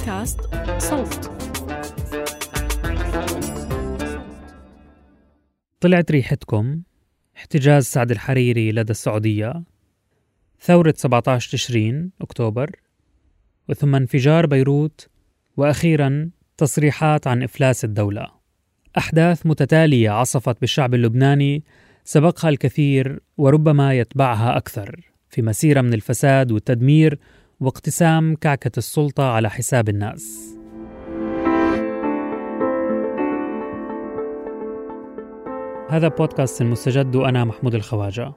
بودكاست صوت. طلعت ريحتكم. احتجاز سعد الحريري لدى السعودية. ثورة 17 تشرين أكتوبر. وثم انفجار بيروت. وأخيرا تصريحات عن إفلاس الدولة. أحداث متتالية عصفت بالشعب اللبناني. سبقها الكثير وربما يتبعها أكثر. في مسيرة من الفساد والتدمير واقتسام كعكة السلطة على حساب الناس. هذا بودكاست المستجد وأنا محمود الخواجة.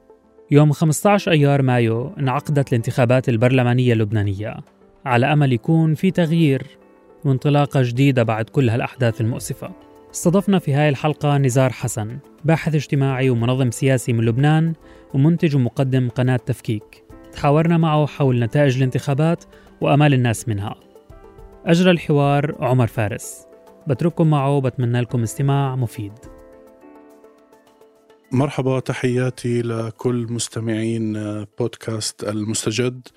يوم 15 أيار مايو انعقدت الانتخابات البرلمانية اللبنانية على أمل يكون في تغيير وانطلاقة جديدة بعد كل هالأحداث المؤسفة. استضفنا في هاي الحلقة نزار حسن باحث اجتماعي ومنظم سياسي من لبنان ومنتج ومقدم قناة تفكيك تحاورنا معه حول نتائج الانتخابات وأمال الناس منها. أجرى الحوار عمر فارس. بترككم معه وبتمنى لكم استماع مفيد. مرحبا تحياتي لكل مستمعين بودكاست المستجد.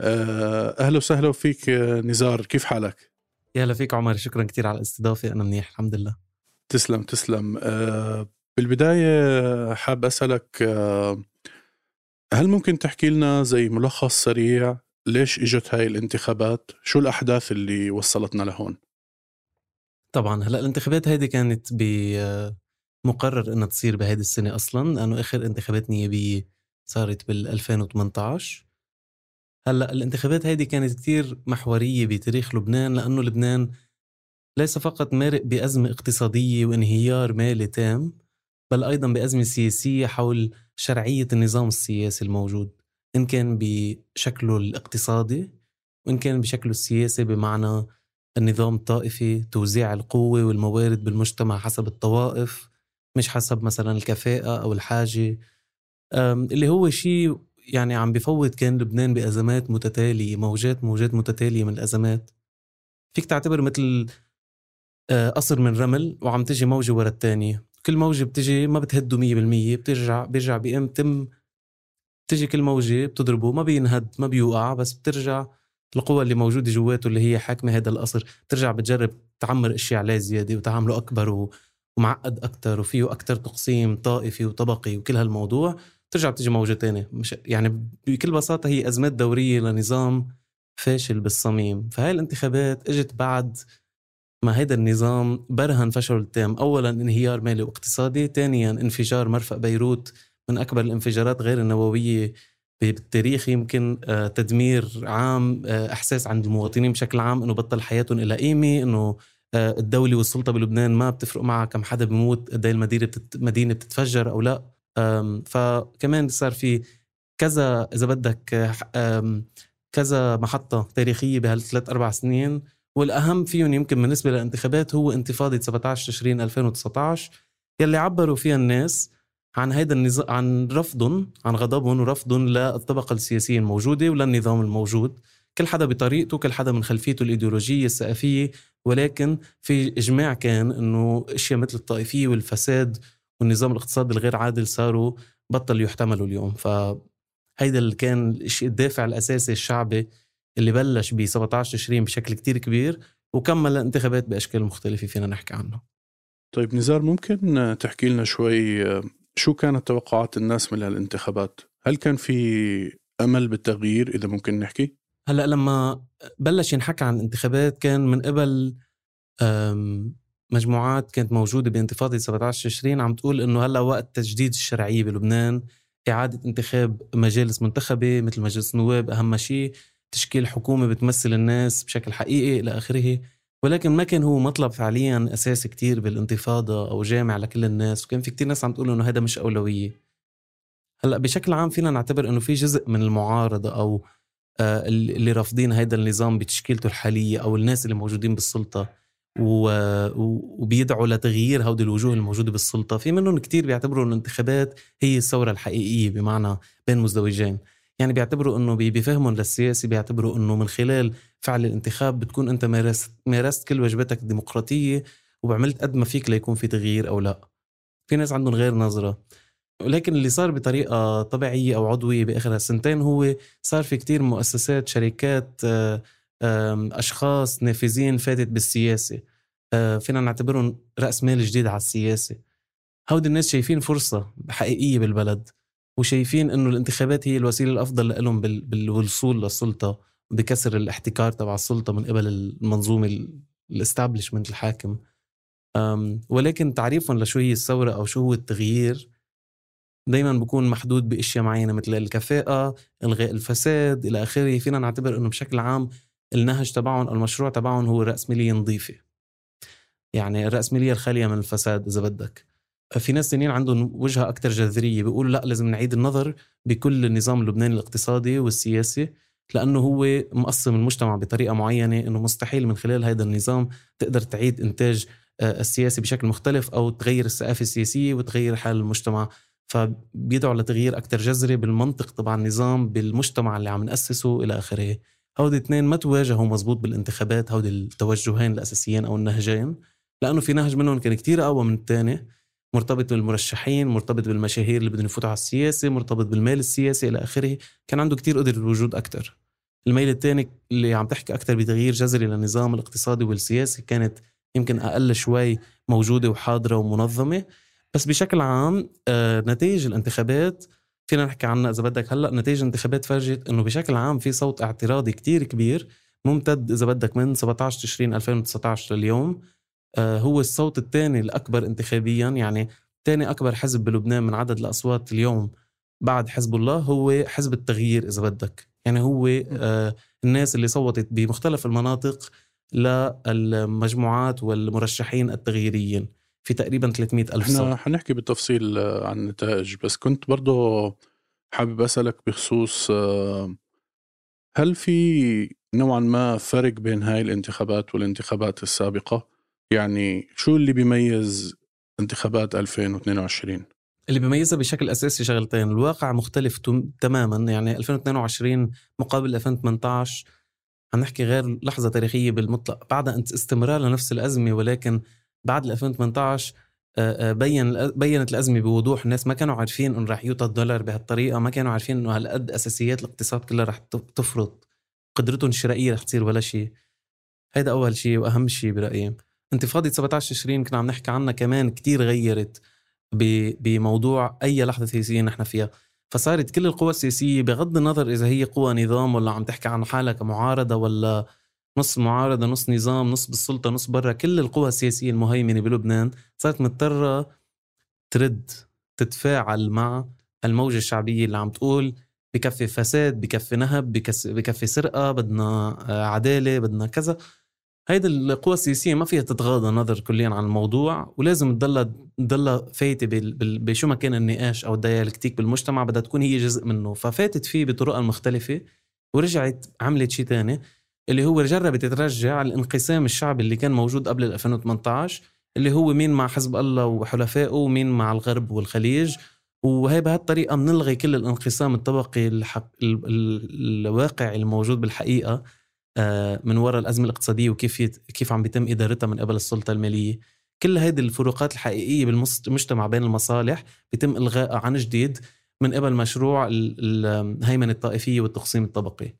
أهلا وسهلا فيك نزار كيف حالك؟ يا هلا فيك عمر شكرا كثير على الاستضافة أنا منيح الحمد لله. تسلم تسلم. بالبداية حاب أسألك هل ممكن تحكي لنا زي ملخص سريع ليش إجت هاي الانتخابات؟ شو الأحداث اللي وصلتنا لهون؟ طبعا هلأ الانتخابات هذه كانت بمقرر إنها تصير بهذه السنة أصلا لأنه آخر انتخابات نيابية صارت بال 2018 هلأ الانتخابات هذه كانت كتير محورية بتاريخ لبنان لأنه لبنان ليس فقط مارق بأزمة اقتصادية وانهيار مالي تام بل أيضا بأزمة سياسية حول شرعية النظام السياسي الموجود إن كان بشكله الاقتصادي وإن كان بشكله السياسي بمعنى النظام الطائفي توزيع القوة والموارد بالمجتمع حسب الطوائف مش حسب مثلا الكفاءة أو الحاجة. اللي هو شيء يعني عم بفوت كان لبنان بأزمات متتالية موجات موجات متتالية من الأزمات. فيك تعتبر مثل قصر من رمل وعم تجي موجة ورا الثانية كل موجة بتجي ما بتهده مية بالمية بترجع بيرجع بيقم تم. بتجي كل موجة بتضربه ما بينهد ما بيوقع بس بترجع القوة اللي موجودة جواته اللي هي حاكمة هذا القصر. بترجع بتجرب تعمر أشياء عليه زيادة وتعمله أكبر و... ومعقد أكتر وفيه أكتر تقسيم طائفي وطبقي وكل هالموضوع. ترجع بتجي موجة تانية. مش يعني بكل بساطة هي أزمات دورية لنظام فاشل بالصميم. فهاي الانتخابات إجت بعد ما هيدا النظام برهن فشله التام أولا انهيار مالي واقتصادي ثانيا انفجار مرفأ بيروت من أكبر الانفجارات غير النووية بالتاريخ يمكن تدمير عام إحساس عند المواطنين بشكل عام أنه بطل حياتهم إلى قيمة أنه الدولة والسلطة بلبنان ما بتفرق معها كم حدا بموت قد المدينة بتت... مدينة بتتفجر أو لا. فكمان صار في كذا إذا بدك كذا محطة تاريخية بهالثلاث أربع سنين والأهم فيهم يمكن بالنسبة للانتخابات هو انتفاضة 17 تشرين 2019 يلي عبروا فيها الناس عن هيدا النظام عن رفضهم عن غضبهم ورفضهم للطبقة السياسية الموجودة وللنظام الموجود. كل حدا بطريقته كل حدا من خلفيته الإيديولوجية الثقافية ولكن في إجماع كان أنه أشياء مثل الطائفية والفساد والنظام الاقتصادي الغير عادل صاروا بطل يحتملوا اليوم. فهيدا اللي كان الدافع الأساسي الشعبي اللي بلش ب 17 تشرين بشكل كتير كبير وكمل الانتخابات بأشكال مختلفة فينا نحكي عنه. طيب نزار ممكن تحكي لنا شوي شو كانت توقعات الناس من هالانتخابات؟ هل كان في أمل بالتغيير إذا ممكن نحكي؟ هلأ لما بلش ينحكى عن الانتخابات كان من قبل مجموعات كانت موجودة بانتفاضة 17 تشرين عم تقول إنه هلأ وقت تجديد الشرعية بلبنان إعادة انتخاب مجالس منتخبة مثل مجلس النواب أهم شيء تشكيل حكومة بتمثل الناس بشكل حقيقي إلى آخره. ولكن ما كان هو مطلب فعليا أساسي كتير بالانتفاضة أو جامع لكل الناس. وكان في كتير ناس عم تقول إنه هذا مش أولوية. هلأ بشكل عام فينا نعتبر إنه في جزء من المعارضة أو آه اللي رافضين هذا النظام بتشكيلته الحالية أو الناس اللي موجودين بالسلطة. وبيدعوا لتغيير هودي الوجوه الموجودة بالسلطة. في منهم كتير بيعتبروا إنه الانتخابات هي الثورة الحقيقية بمعنى بين مزدوجين. يعني بيعتبروا إنه بفهمهم للسياسي بيعتبروا إنه من خلال فعل الانتخاب بتكون أنت مارست مارست كل واجباتك الديمقراطيه وعملت قد ما فيك ليكون في تغيير أو لا. في ناس عندهم غير نظرة. ولكن اللي صار بطريقة طبيعية أو عضوية باخر هالسنتين هو صار في كتير مؤسسات شركات أشخاص نافذين فاتت بالسياسة. آه، فينا نعتبرهم رأس مال جديد على السياسة. هودي الناس شايفين فرصة حقيقية بالبلد. وشايفين إنه الانتخابات هي الوسيلة الأفضل لهم بالوصول للسلطة بكسر الاحتكار تبع السلطة من قبل المنظومة الاستابلشمنت الحاكم. ولكن تعريفهم لشو هي الثورة أو شو هو التغيير دايما بكون محدود بأشياء معينة مثل الكفاءة إلغاء الفساد إلى آخره. فينا نعتبر إنه بشكل عام النهج تبعهم أو المشروع تبعهم هو الرأسمالية نظيفه يعني الرأسمالية الخالية من الفساد إذا بدك. في ناس تانيين عندهم وجهة أكثر جذرية بيقولوا لأ لازم نعيد النظر بكل النظام اللبناني الاقتصادي والسياسي لأنه هو مقسم المجتمع بطريقة معينة إنه مستحيل من خلال هذا النظام تقدر تعيد إنتاج آه، السياسي بشكل مختلف أو تغير الثقافه السياسية وتغير حال المجتمع. فبيدعوا لتغيير أكثر جذري بالمنطق تبع النظام بالمجتمع اللي عم نأسسه إلى آخره. هودي اثنين ما تواجهوا مزبوط بالانتخابات هودي التوجهين الأساسيين أو النهجين لأنه في نهج منهم كان كتير أقوى من الثاني مرتبط بالمرشحين مرتبط بالمشاهير اللي بدهم يفوتوا على السياسة مرتبط بالمال السياسي إلى آخره. كان عنده كتير قدر الوجود أكثر الميل الثاني اللي عم تحكي أكثر بتغيير جذري للنظام الاقتصادي والسياسي كانت يمكن أقل شوي موجودة وحاضرة ومنظمة. بس بشكل عام آه، نتائج الانتخابات فينا نحكي عنها إذا بدك هلأ نتائج الانتخابات فرجت إنه بشكل عام في صوت اعتراضي كتير كبير ممتد إذا بدك من 17 تشرين 2019 لليوم. هو الصوت الثاني الأكبر انتخابيا يعني ثاني أكبر حزب بلبنان من عدد الأصوات اليوم بعد حزب الله هو حزب التغيير إذا بدك. يعني هو آه، الناس اللي صوتت بمختلف المناطق للمجموعات والمرشحين التغييريين في تقريبا 300 ألف صوت. إحنا حنحكي بالتفصيل عن النتائج بس كنت برضه حابب أسألك بخصوص آه، هل في نوعا ما فرق بين هاي الانتخابات والانتخابات السابقة؟ يعني شو اللي بيميز انتخابات 2022 اللي بيميزها بشكل أساسي شغلتين الواقع مختلف تماما يعني 2022 مقابل 2018 عم نحكي غير لحظة تاريخية بالمطلق بعد استمرار لنفس الأزمة ولكن بعد 2018 بين بينت الأزمة بوضوح الناس ما كانوا عارفين إنه رح يوطى الدولار بهالطريقة ما كانوا عارفين إنه هالقد أساسيات الاقتصاد كلها رح تفرط قدرتهم الشرائية رح تصير ولا شيء. هيدا أول شيء وأهم شيء برأيي. انتفاضة 17 تشرين كنا عم نحكي عنها كمان كتير غيرت بموضوع أي لحظة سياسية نحن فيها. فصارت كل القوى السياسية بغض النظر إذا هي قوى نظام ولا عم تحكي عن حالها كمعارضة ولا نص معارضة نص نظام نص بالسلطة نص برا كل القوى السياسية المهيمنة بلبنان صارت مضطرة ترد تتفاعل مع الموجة الشعبية اللي عم تقول بكفي فساد بكفي نهب بكفي سرقة بدنا آه، عدالة بدنا كذا. هيدي القوى السياسية ما فيها تتغاضى نظر كليا عن الموضوع ولازم تضلها تضلها فايتة بشو ما كان النقاش أو الديالكتيك بالمجتمع بدها تكون هي جزء منه. ففاتت فيه بطرقها المختلفة ورجعت عملت شيء تاني اللي هو جربت ترجع الانقسام الشعبي اللي كان موجود قبل 2018 اللي هو مين مع حزب الله وحلفائه ومين مع الغرب والخليج. وهي بهالطريقة بنلغي كل الانقسام الطبقي الحق الواقعي الموجود بالحقيقة. من وراء الأزمة الاقتصادية وكيف كيف عم بيتم إدارتها من قبل السلطة المالية. كل هذه الفروقات الحقيقية بالمجتمع بين المصالح بيتم إلغائها عن جديد من قبل مشروع الهيمنة الطائفية والتقسيم الطبقي.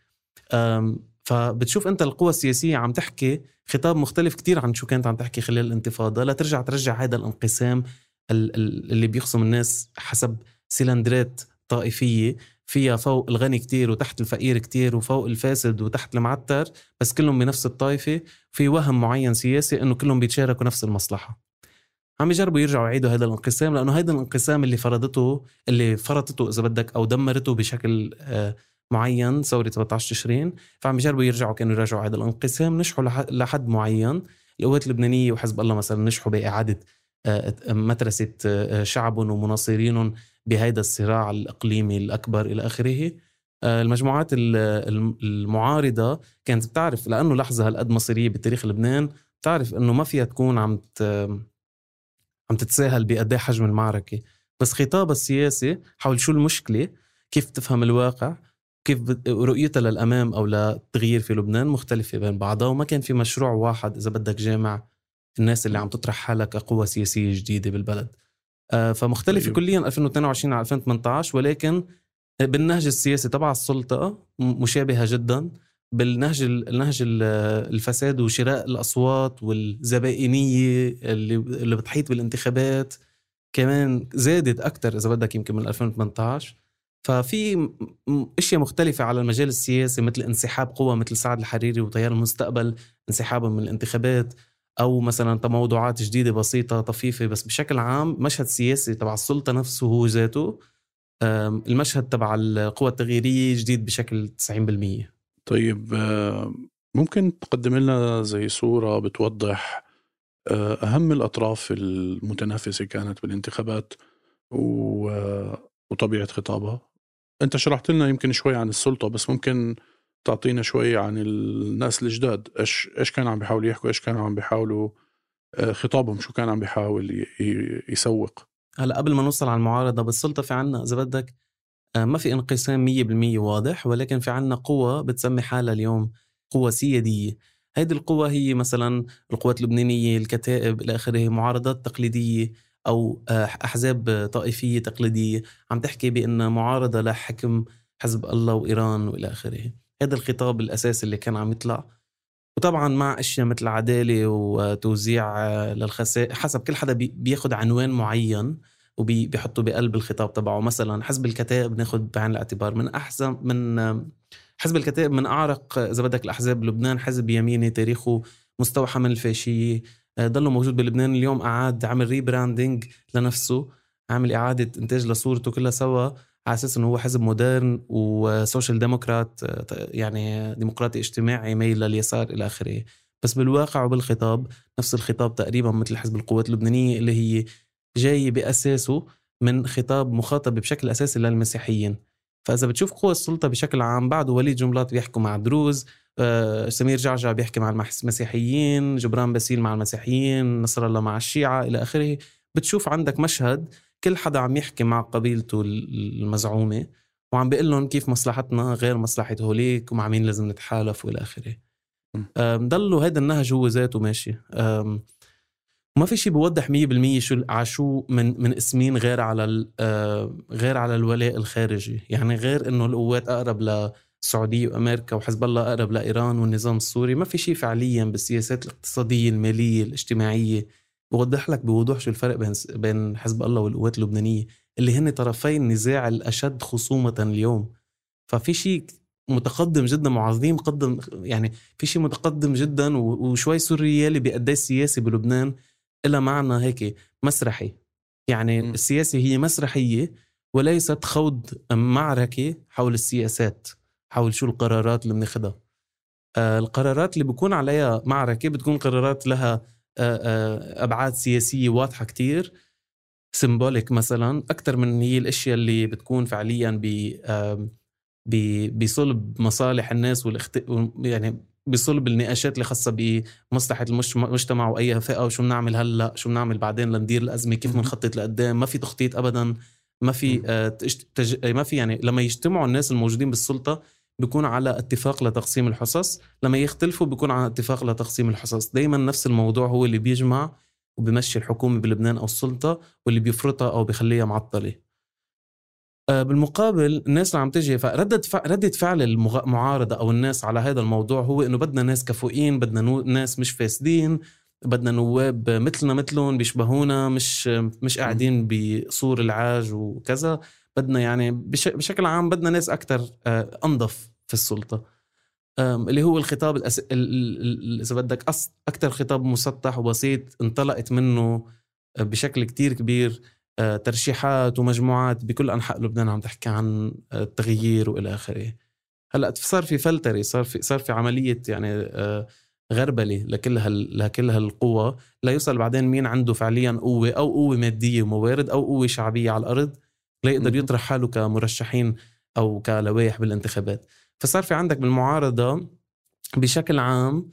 فبتشوف أنت القوى السياسية عم تحكي خطاب مختلف كتير عن شو كانت عم تحكي خلال الانتفاضة. لترجع ترجع هذا الانقسام اللي بيخصم الناس حسب سلندرات طائفية. فيها فوق الغني كتير وتحت الفقير كتير وفوق الفاسد وتحت المعتر بس كلهم بنفس الطائفة في وهم معين سياسي إنه كلهم بيتشاركوا نفس المصلحة. عم يجربوا يرجعوا يعيدوا هذا الانقسام لأنه هذا الانقسام اللي فرضته اللي فرضته إذا بدك أو دمرته بشكل آه، معين ثورة 17 تشرين فعم يجربوا يرجعوا كانوا يراجعوا هذا الانقسام نجحوا لحد معين. القوات اللبنانية وحزب الله مثلا نجحوا بإعادة آه، مترسة آه، شعبهم ومناصرينهم بهذا الصراع الإقليمي الأكبر إلى آخره. آه، المجموعات المعارضة كانت بتعرف لأنه لحظة هالقد مصيرية بتاريخ لبنان بتعرف إنه ما فيها تكون عم عم تتساهل بقد حجم المعركة. بس خطابها السياسي حول شو المشكلة كيف تفهم الواقع كيف رؤيتها للأمام أو للتغيير في لبنان مختلفة بين بعضها وما كان في مشروع واحد إذا بدك جامع الناس اللي عم تطرح حالها كقوة سياسية جديدة بالبلد. فمختلفة طيب. كليا 2022 على 2018 ولكن بالنهج السياسي تبع السلطة مشابهة جدا بالنهج النهج الفساد وشراء الأصوات والزبائنية اللي اللي بتحيط بالانتخابات كمان زادت أكثر إذا بدك يمكن من 2018 ففي أشياء مختلفة على المجال السياسي مثل انسحاب قوى مثل سعد الحريري وتيار المستقبل انسحابهم من الانتخابات أو مثلا تموضعات جديدة بسيطة طفيفة بس بشكل عام مشهد سياسي تبع السلطة نفسه هو ذاته المشهد تبع القوى التغييرية جديد بشكل 90% طيب ممكن تقدم لنا زي صورة بتوضح أهم الأطراف المتنافسة كانت بالانتخابات وطبيعة خطابها؟ أنت شرحت لنا يمكن شوي عن السلطة بس ممكن تعطينا شوي عن الناس الجداد. إيش إيش كانوا عم بيحاولوا يحكوا؟ إيش كانوا عم بيحاولوا خطابهم؟ شو كان عم بيحاول يسوق؟ هلا قبل ما نوصل على المعارضة بالسلطة في عنا إذا بدك آه، ما في انقسام 100% واضح ولكن في عنا قوة بتسمي حالها اليوم قوة سيادية. هيدي القوة هي مثلا القوات اللبنانية الكتائب إلى آخره معارضات تقليدية أو آه، أحزاب طائفية تقليدية. عم تحكي بأن معارضة لحكم حزب الله وإيران وإلى آخره. هذا الخطاب الأساسي اللي كان عم يطلع. وطبعا مع أشياء مثل عداله وتوزيع للخسائر حسب كل حدا بياخذ عنوان معين وبيحطه بقلب الخطاب تبعه. مثلا حزب الكتائب ناخذ بعين الاعتبار. من احسن من حزب الكتائب من أعرق إذا بدك الأحزاب بلبنان حزب يميني تاريخه مستوحى من الفاشية. آه، ضله موجود بلبنان. اليوم أعاد عمل ريبراندنج لنفسه عامل إعادة إنتاج لصورته كلها سوا. على أساس انه هو حزب modern و social democrat يعني ديمقراطي اجتماعي ميل لليسار إلى آخره. بس بالواقع وبالخطاب نفس الخطاب تقريبا مثل حزب القوات اللبنانية اللي هي جاي بأساسه من خطاب مخاطب بشكل أساسي للمسيحيين. فإذا بتشوف قوى السلطة بشكل عام بعده وليد جنبلاط بيحكوا مع دروز آه، سمير جعجع بيحكي مع المسيحيين جبران باسيل مع المسيحيين نصر الله مع الشيعة إلى آخره. بتشوف عندك مشهد كل حدا عم يحكي مع قبيلته المزعومة وعم بيقول لهم كيف مصلحتنا غير مصلحة هوليك ومع مين لازم نتحالف وإلى آخره. ضلوا هذا النهج هو ذاته ماشي. ما في شيء بوضح 100% شو على شو من من اسمين غير على غير على الولاء الخارجي. يعني غير إنه القوات أقرب للسعوديه وأمريكا وحزب الله أقرب لإيران والنظام السوري. ما في شيء فعليا بالسياسات الاقتصادية المالية الاجتماعية بوضح لك بوضوح شو الفرق بين بين حزب الله والقوات اللبنانية اللي هن طرفي النزاع الأشد خصومة اليوم. ففي شيء متقدم جدا وعظيم قدم يعني في شيء متقدم جدا وشوي سوريالي بقديه السياسي بلبنان. إلى معنى هيك مسرحي. يعني م. السياسة هي مسرحية وليست خوض معركة حول السياسات حول شو القرارات اللي بناخدها. آه القرارات اللي بكون عليها معركة بتكون قرارات لها أبعاد سياسية واضحة كتير. سيمبوليك مثلا أكثر من هي الأشياء اللي بتكون فعليا ب بصلب مصالح الناس والاخت... يعني بصلب النقاشات اللي خاصة بمصلحة المجتمع وأي فئة وشو بنعمل هلأ شو بنعمل بعدين لندير الأزمة كيف بنخطط لقدام؟ ما في تخطيط أبدا ما في آه تج... ما في يعني لما يجتمعوا الناس الموجودين بالسلطة بيكون على اتفاق لتقسيم الحصص. لما يختلفوا بيكون على اتفاق لتقسيم الحصص. دايما نفس الموضوع هو اللي بيجمع وبيمشي الحكومة بلبنان أو السلطة واللي بيفرطها أو بيخليها معطلة. آه، بالمقابل الناس اللي عم تجي فردة ردة فعل المعارضة أو الناس على هذا الموضوع هو إنه بدنا ناس كفؤين بدنا ناس مش فاسدين بدنا نواب مثلنا مثلهم بيشبهونا مش مش قاعدين بصور العاج وكذا. بدنا يعني بشكل عام بدنا ناس أكثر آه، أنظف في السلطة. اللي هو الخطاب الأس... إذا بدك. أكثر خطاب مسطح وبسيط انطلقت منه آه، بشكل كتير كبير آه، ترشيحات ومجموعات بكل أنحاء لبنان عم تحكي عن التغيير وإلى آخره. هلأ صار في فلتره صار في صار في عملية يعني غربلة لكل هال لكل هالقوى. ليوصل بعدين مين عنده فعليا قوة أو قوة مادية وموارد أو قوة شعبية على الأرض. ليقدر يطرح حاله كمرشحين أو كلوائح بالانتخابات. فصار في عندك بالمعارضة بشكل عام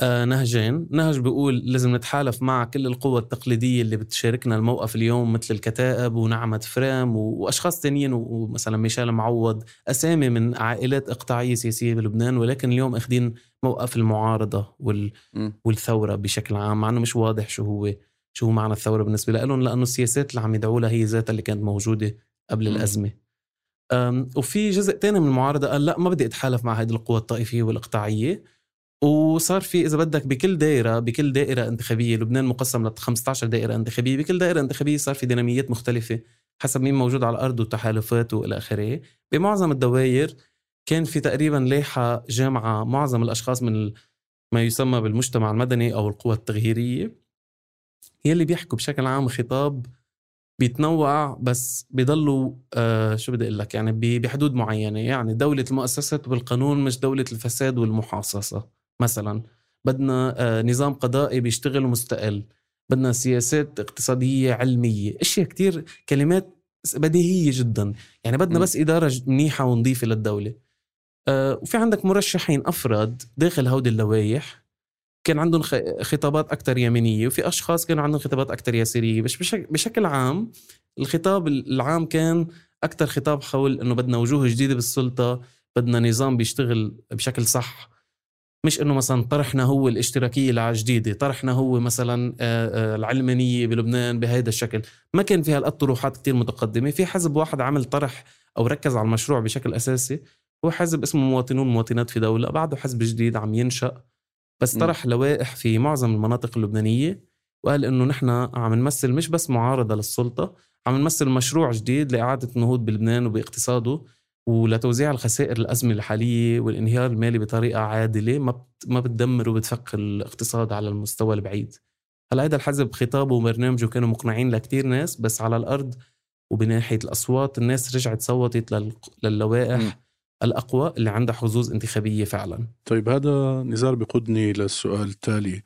آه نهجين. نهج بيقول لازم نتحالف مع كل القوى التقليدية اللي بتشاركنا الموقف اليوم مثل الكتائب ونعمة فريم وأشخاص تانيين ومثلا ميشيل معوض أسامي من عائلات إقطاعية سياسية بلبنان ولكن اليوم أخذين موقف المعارضة وال... والثورة بشكل عام مع أنه مش واضح شو هو. شو معنى الثورة بالنسبة لهم لأنه السياسات اللي عم يدعوا لها هي ذاتها اللي كانت موجودة قبل. الأزمة. وفي جزء تاني من المعارضة قال لا ما بدي أتحالف مع هذه القوى الطائفية والإقطاعية. وصار في إذا بدك بكل دائرة بكل دائرة انتخابية لبنان مقسم ل 15 دائرة انتخابية بكل دائرة انتخابية صار في ديناميات مختلفة حسب مين موجود على الأرض وتحالفاته وإلى آخره. بمعظم الدوائر كان في تقريبا لائحة جامعة معظم الأشخاص من ما يسمى بالمجتمع المدني أو القوى التغييرية. يلي بيحكوا بشكل عام خطاب بيتنوع بس بيضلوا آه شو بدي أقول لك يعني بحدود معينة. يعني دولة المؤسسات والقانون مش دولة الفساد والمحاصصة مثلا. بدنا آه نظام قضائي بيشتغل مستقل. بدنا سياسات اقتصادية علمية. أشياء كتير كلمات بديهية جدا. يعني بدنا بس إدارة منيحة ونظيفه للدولة. آه وفي عندك مرشحين أفراد داخل هودي اللوائح. كان عندهم خطابات أكثر يمينية وفي أشخاص كانوا عندهم خطابات أكثر يسارية بس بشكل عام الخطاب العام كان أكثر خطاب حول أنه بدنا وجوه جديدة بالسلطة بدنا نظام بيشتغل بشكل صح. مش إنه مثلا طرحنا هو الاشتراكية الجديده طرحنا هو مثلا العلمانية بلبنان بهذا الشكل. ما كان في هالقد طروحات كتير متقدمة. في حزب واحد عمل طرح أو ركز على المشروع بشكل أساسي هو حزب اسمه مواطنون مواطنات في دولة بعده حزب جديد عم ينشأ. بس طرح لوائح في معظم المناطق اللبنانية وقال إنه نحن عم نمثل مش بس معارضة للسلطة عم نمثل مشروع جديد لإعادة النهوض بلبنان وباقتصاده ولتوزيع الخسائر الأزمة الحالية والإنهيار المالي بطريقة عادلة ما ما بتدمر وبتفك الاقتصاد على المستوى البعيد هلا هذا الحزب خطابه وبرنامجه كانوا مقنعين لكتير ناس بس على الأرض وبناحية الأصوات الناس رجعت صوتت للوائح م. الأقوى اللي عندها حظوظ انتخابية فعلا. طيب هذا نزار بقودني للسؤال التالي.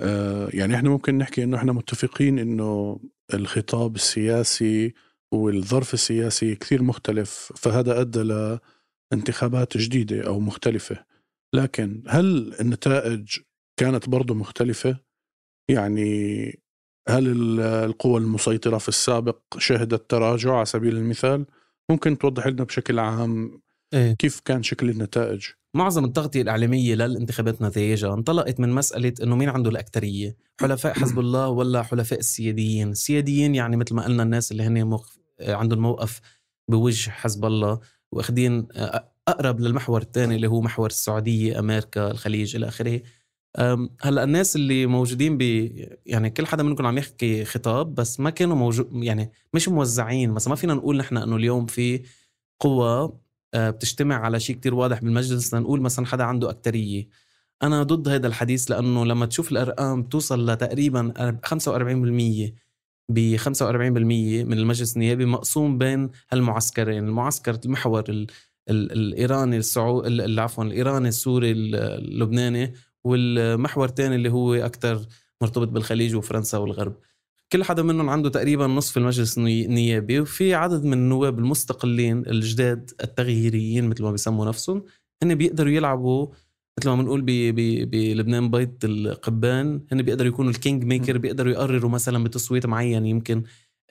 آه يعني إحنا ممكن نحكي إنه إحنا متفقين إنه الخطاب السياسي والظرف السياسي كثير مختلف فهذا أدى لانتخابات جديدة أو مختلفة. لكن هل النتائج كانت برضو مختلفة؟ يعني هل القوى المسيطرة في السابق شهدت تراجع على سبيل المثال؟ ممكن توضح لنا بشكل عام إيه؟ كيف كان شكل النتائج؟ معظم التغطية الإعلامية للانتخابات نتائجها انطلقت من مسألة إنه مين عنده الأكترية حلفاء حزب الله ولا حلفاء السياديين؟ السياديين يعني مثل ما قلنا الناس اللي هن مخ... عندهم موقف بوجه حزب الله واخدين أقرب للمحور الثاني اللي هو محور السعودية أمريكا الخليج إلى آخره. هلأ الناس اللي موجودين ب يعني كل حدا منكم عم يحكي خطاب بس ما كانوا موجود يعني مش موزعين مثلا ما فينا نقول نحن إنه اليوم في قوة آه، بتجتمع على شيء كتير واضح بالمجلس. لنقول مثلا حدا عنده أكترية. أنا ضد هذا الحديث لأنه لما تشوف الأرقام توصل لتقريبا 45% ب 45% من المجلس النيابي مقسوم بين هالمعسكرين. المعسكر المحور ال ال الإيراني السعودي عفوا الإيراني السوري اللبناني والمحور الثاني اللي هو أكثر مرتبط بالخليج وفرنسا والغرب. كل حدا منهم عنده تقريبا نصف المجلس النيابي وفي عدد من النواب المستقلين الجداد التغييريين مثل ما بيسموا نفسهم. هن بيقدروا يلعبوا مثل ما بنقول بلبنان بيت القبان. هن بيقدروا يكونوا ال kingmaker بيقدروا يقرروا مثلا بتصويت معين يمكن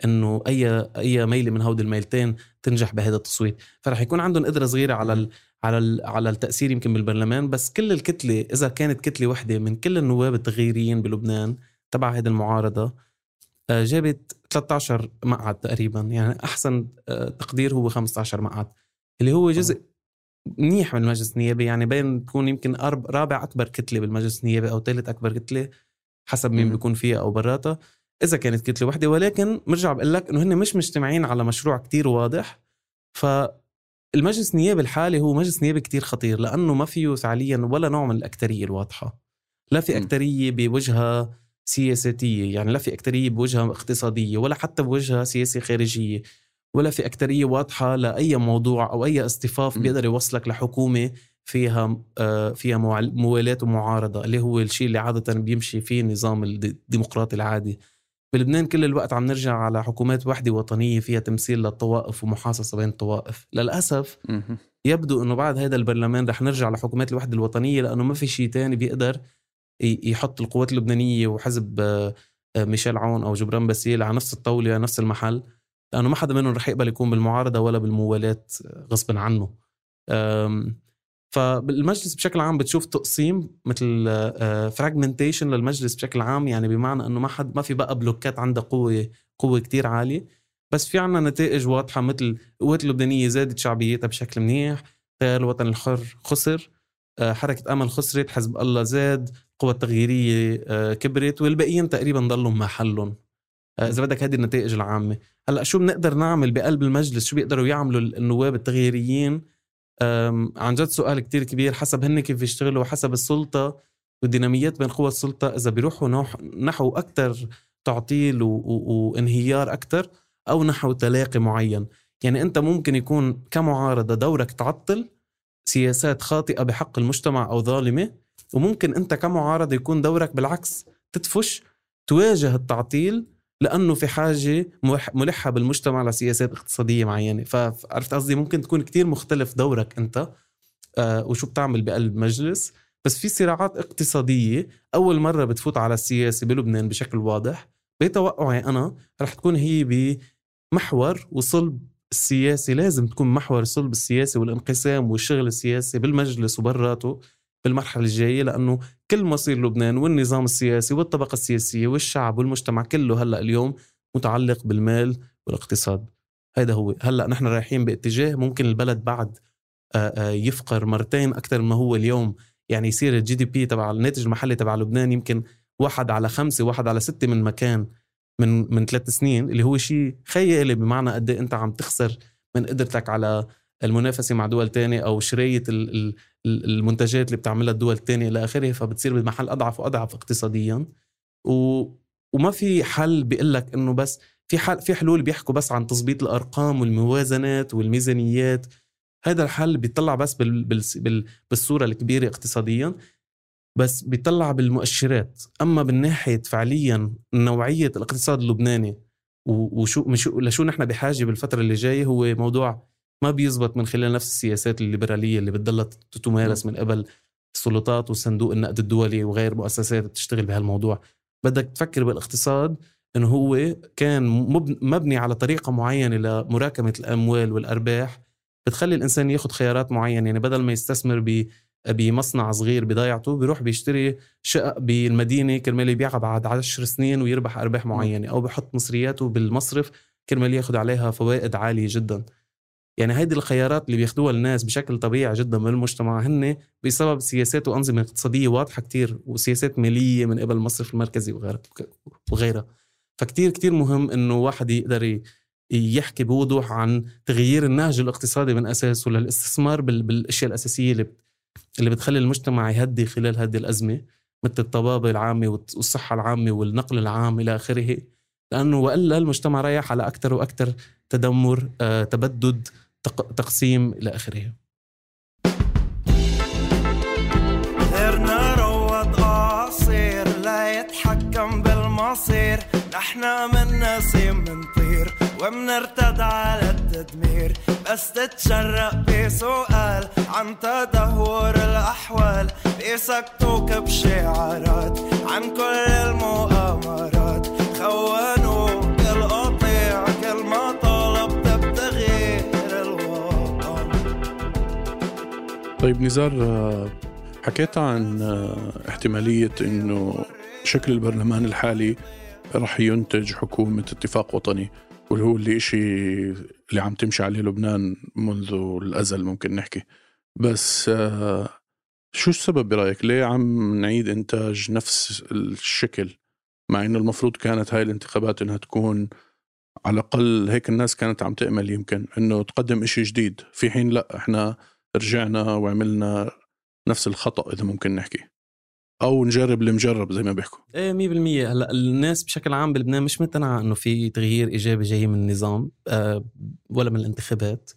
إنه اي أي ميلة من هودي الميلتين تنجح بهذا التصويت. فرح يكون عندهم قدره صغيرة على ال على ال على التأثير يمكن بالبرلمان. بس كل الكتلة إذا كانت كتلة وحدة من كل النواب التغييريين بلبنان تبع هذه المعارضة جابت 13 مقعد تقريبا. يعني أحسن آه، تقدير هو 15 مقعد اللي هو جزء منيح من المجلس النيابي يعني بين تكون يمكن رابع أكبر كتلة بالمجلس النيابي أو ثالث أكبر كتلة حسب مين بيكون فيها أو براتها إذا كانت كتلة وحدة. ولكن برجع بقول لك إنه هن مش مجتمعين على مشروع كتير واضح. فالمجلس النيابي الحالي هو مجلس نيابي كتير خطير لأنه ما فيه فعليا ولا نوع من الأكترية الواضحة. لا في أكترية بوجهها سياساتية يعني لا في أكترية بوجهها اقتصادية ولا حتى بوجهها سياسه خارجية ولا في أكترية واضحة لأي موضوع أو أي اصطفاف بيقدر يوصلك لحكومة فيها آه، فيها موالاه ومعارضة اللي هو الشيء اللي عادة بيمشي فيه النظام الديمقراطي العادي. بلبنان كل الوقت عم نرجع على حكومات وحدة وطنية فيها تمثيل للطوائف ومحاصصة بين الطوائف. للأسف يبدو إنه بعد هذا البرلمان رح نرجع لحكومات الوحدة الوطنية لأنه ما في شيء تاني بيقدر يحط القوات اللبنانية وحزب آه، ميشيل عون أو جبران باسيل على نفس الطاولة نفس المحل لأنه ما حدا منهم رح يقبل يكون بالمعارضة ولا بالموالاه غصبا عنه. فالمجلس بشكل عام بتشوف تقسيم مثل fragmentation آه، للمجلس بشكل عام يعني بمعنى إنه ما حد ما في بقى بلوكات عندها قوة قوة كتير عالية. بس في عنا نتائج واضحة مثل القوات اللبنانية زادت شعبيتها بشكل منيح تيار الوطن الحر خسر آه، حركة أمل خسرت حزب الله زاد القوى التغييرية آه، كبرت والباقيين تقريبا ضلوا محلهم. آه، إذا بدك هذه النتائج العامة. هلأ شو بنقدر نعمل بقلب المجلس؟ شو بيقدروا يعملوا النواب التغييريين؟ عن جد سؤال كتير كبير. حسب هن كيف يشتغلوا وحسب السلطة والديناميات بين قوى السلطة إذا بيروحوا نحو أكثر تعطيل وانهيار أكثر أو نحو تلاقي معين. يعني أنت ممكن يكون كمعارضة دورك تعطل سياسات خاطئة بحق المجتمع أو ظالمة وممكن أنت كمعارضة يكون دورك بالعكس تدفش تواجه التعطيل لأنه في حاجة ملحة بالمجتمع لسياسات اقتصادية معينة. فعرفت قصدي؟ ممكن تكون كتير مختلف دورك أنت آه وشو بتعمل بقلب مجلس. بس في صراعات اقتصادية أول مرة بتفوت على السياسة بلبنان بشكل واضح. بتوقعي أنا رح تكون هي بمحور وصلب السياسي لازم تكون محور الصلب السياسي والانقسام والشغل السياسي بالمجلس وبراته بالمرحلة الجاية لأنه كل مصير لبنان والنظام السياسي والطبقة السياسية والشعب والمجتمع كله هلأ اليوم متعلق بالمال والاقتصاد. هذا هو. هلأ نحن رايحين باتجاه ممكن البلد بعد يفقر مرتين أكثر ما هو اليوم. يعني يصير الجي دي بي تبع الناتج المحلي تبع لبنان يمكن واحد على خمسة واحد على ستة من مكان من من ثلاث سنين اللي هو شيء خيالي بمعنى قد إيه أنت عم تخسر من قدرتك على المنافسة مع دول تانية أو شرايه المنتجات اللي بتعملها الدول التانية إلى آخره فبتصير بمحل أضعف وأضعف اقتصاديا. و وما في حل بيقول لك إنه بس في حل في حلول بيحكوا بس عن تظبيط الأرقام والموازنات والميزانيات. هذا الحل بيطلع بس بال بال بالصورة الكبيرة اقتصاديا بس بيطلع بالمؤشرات. أما بالناحيه فعليا نوعية الاقتصاد اللبناني وشو لشو نحن بحاجة بالفترة اللي جاية هو موضوع ما بيزبط من خلال نفس السياسات الليبرالية اللي بتضلها تمارس من قبل السلطات وصندوق النقد الدولي وغير مؤسسات بتشتغل بهالموضوع. بدك تفكر بالاقتصاد انه هو كان مبني على طريقة معينة لمراكمة الأموال والأرباح بتخلي الإنسان ياخذ خيارات معينة. يعني بدل ما يستثمر ب بمصنع صغير بضيعته بيروح بيشتري شقق بالمدينة كرمال يبيعها بعد 10 سنين ويربح أرباح معينة أو بحط مصرياته بالمصرف كرمال ياخذ عليها فوائد عالية جدا. يعني هيدي الخيارات اللي بياخذوها الناس بشكل طبيعي جدا من المجتمع هن بسبب سياسات وأنظمة اقتصادية واضحة كتير وسياسات مالية من قبل المصرف المركزي وغيرها وغيرها. فكتير كتير مهم إنه واحد يقدر يحكي بوضوح عن تغيير النهج الاقتصادي من أساسه للاستثمار بالأشياء الأساسية اللي اللي بتخلي المجتمع يهدي خلال هذه الأزمة مثل الطبابة العامة والصحة العامة والنقل العام إلى آخره. لأنه وإلا المجتمع رايح على أكثر وأكثر تدمر آه، تبدد تقسيم إلى آخره. يتحكم بالمصير. نحنا من نسيم منطير ومنرتد على التدمير. بس تتشرق بسؤال عن تدهور الأحوال. بيسكتوك بشعارات عن كل المؤامرات. خونوا طيب نزار حكيت عن احتمالية إنه شكل البرلمان الحالي رح ينتج حكومة اتفاق وطني واللي هو اللي إشي اللي عم تمشي عليه لبنان منذ الأزل ممكن نحكي. بس آه، شو السبب برأيك؟ ليه عم نعيد إنتاج نفس الشكل؟ مع إنه المفروض كانت هاي الانتخابات إنها تكون على الأقل هيك الناس كانت عم تأمل يمكن إنه تقدم إشي جديد. في حين لأ إحنا رجعنا وعملنا نفس الخطأ إذا ممكن نحكي. أو نجرب اللي مجرب زي ما بيحكوا. إيه 100% هلأ الناس بشكل عام بلبنان مش مقتنعة إنه في تغيير إيجابي جاي من النظام أه ولا من الانتخابات.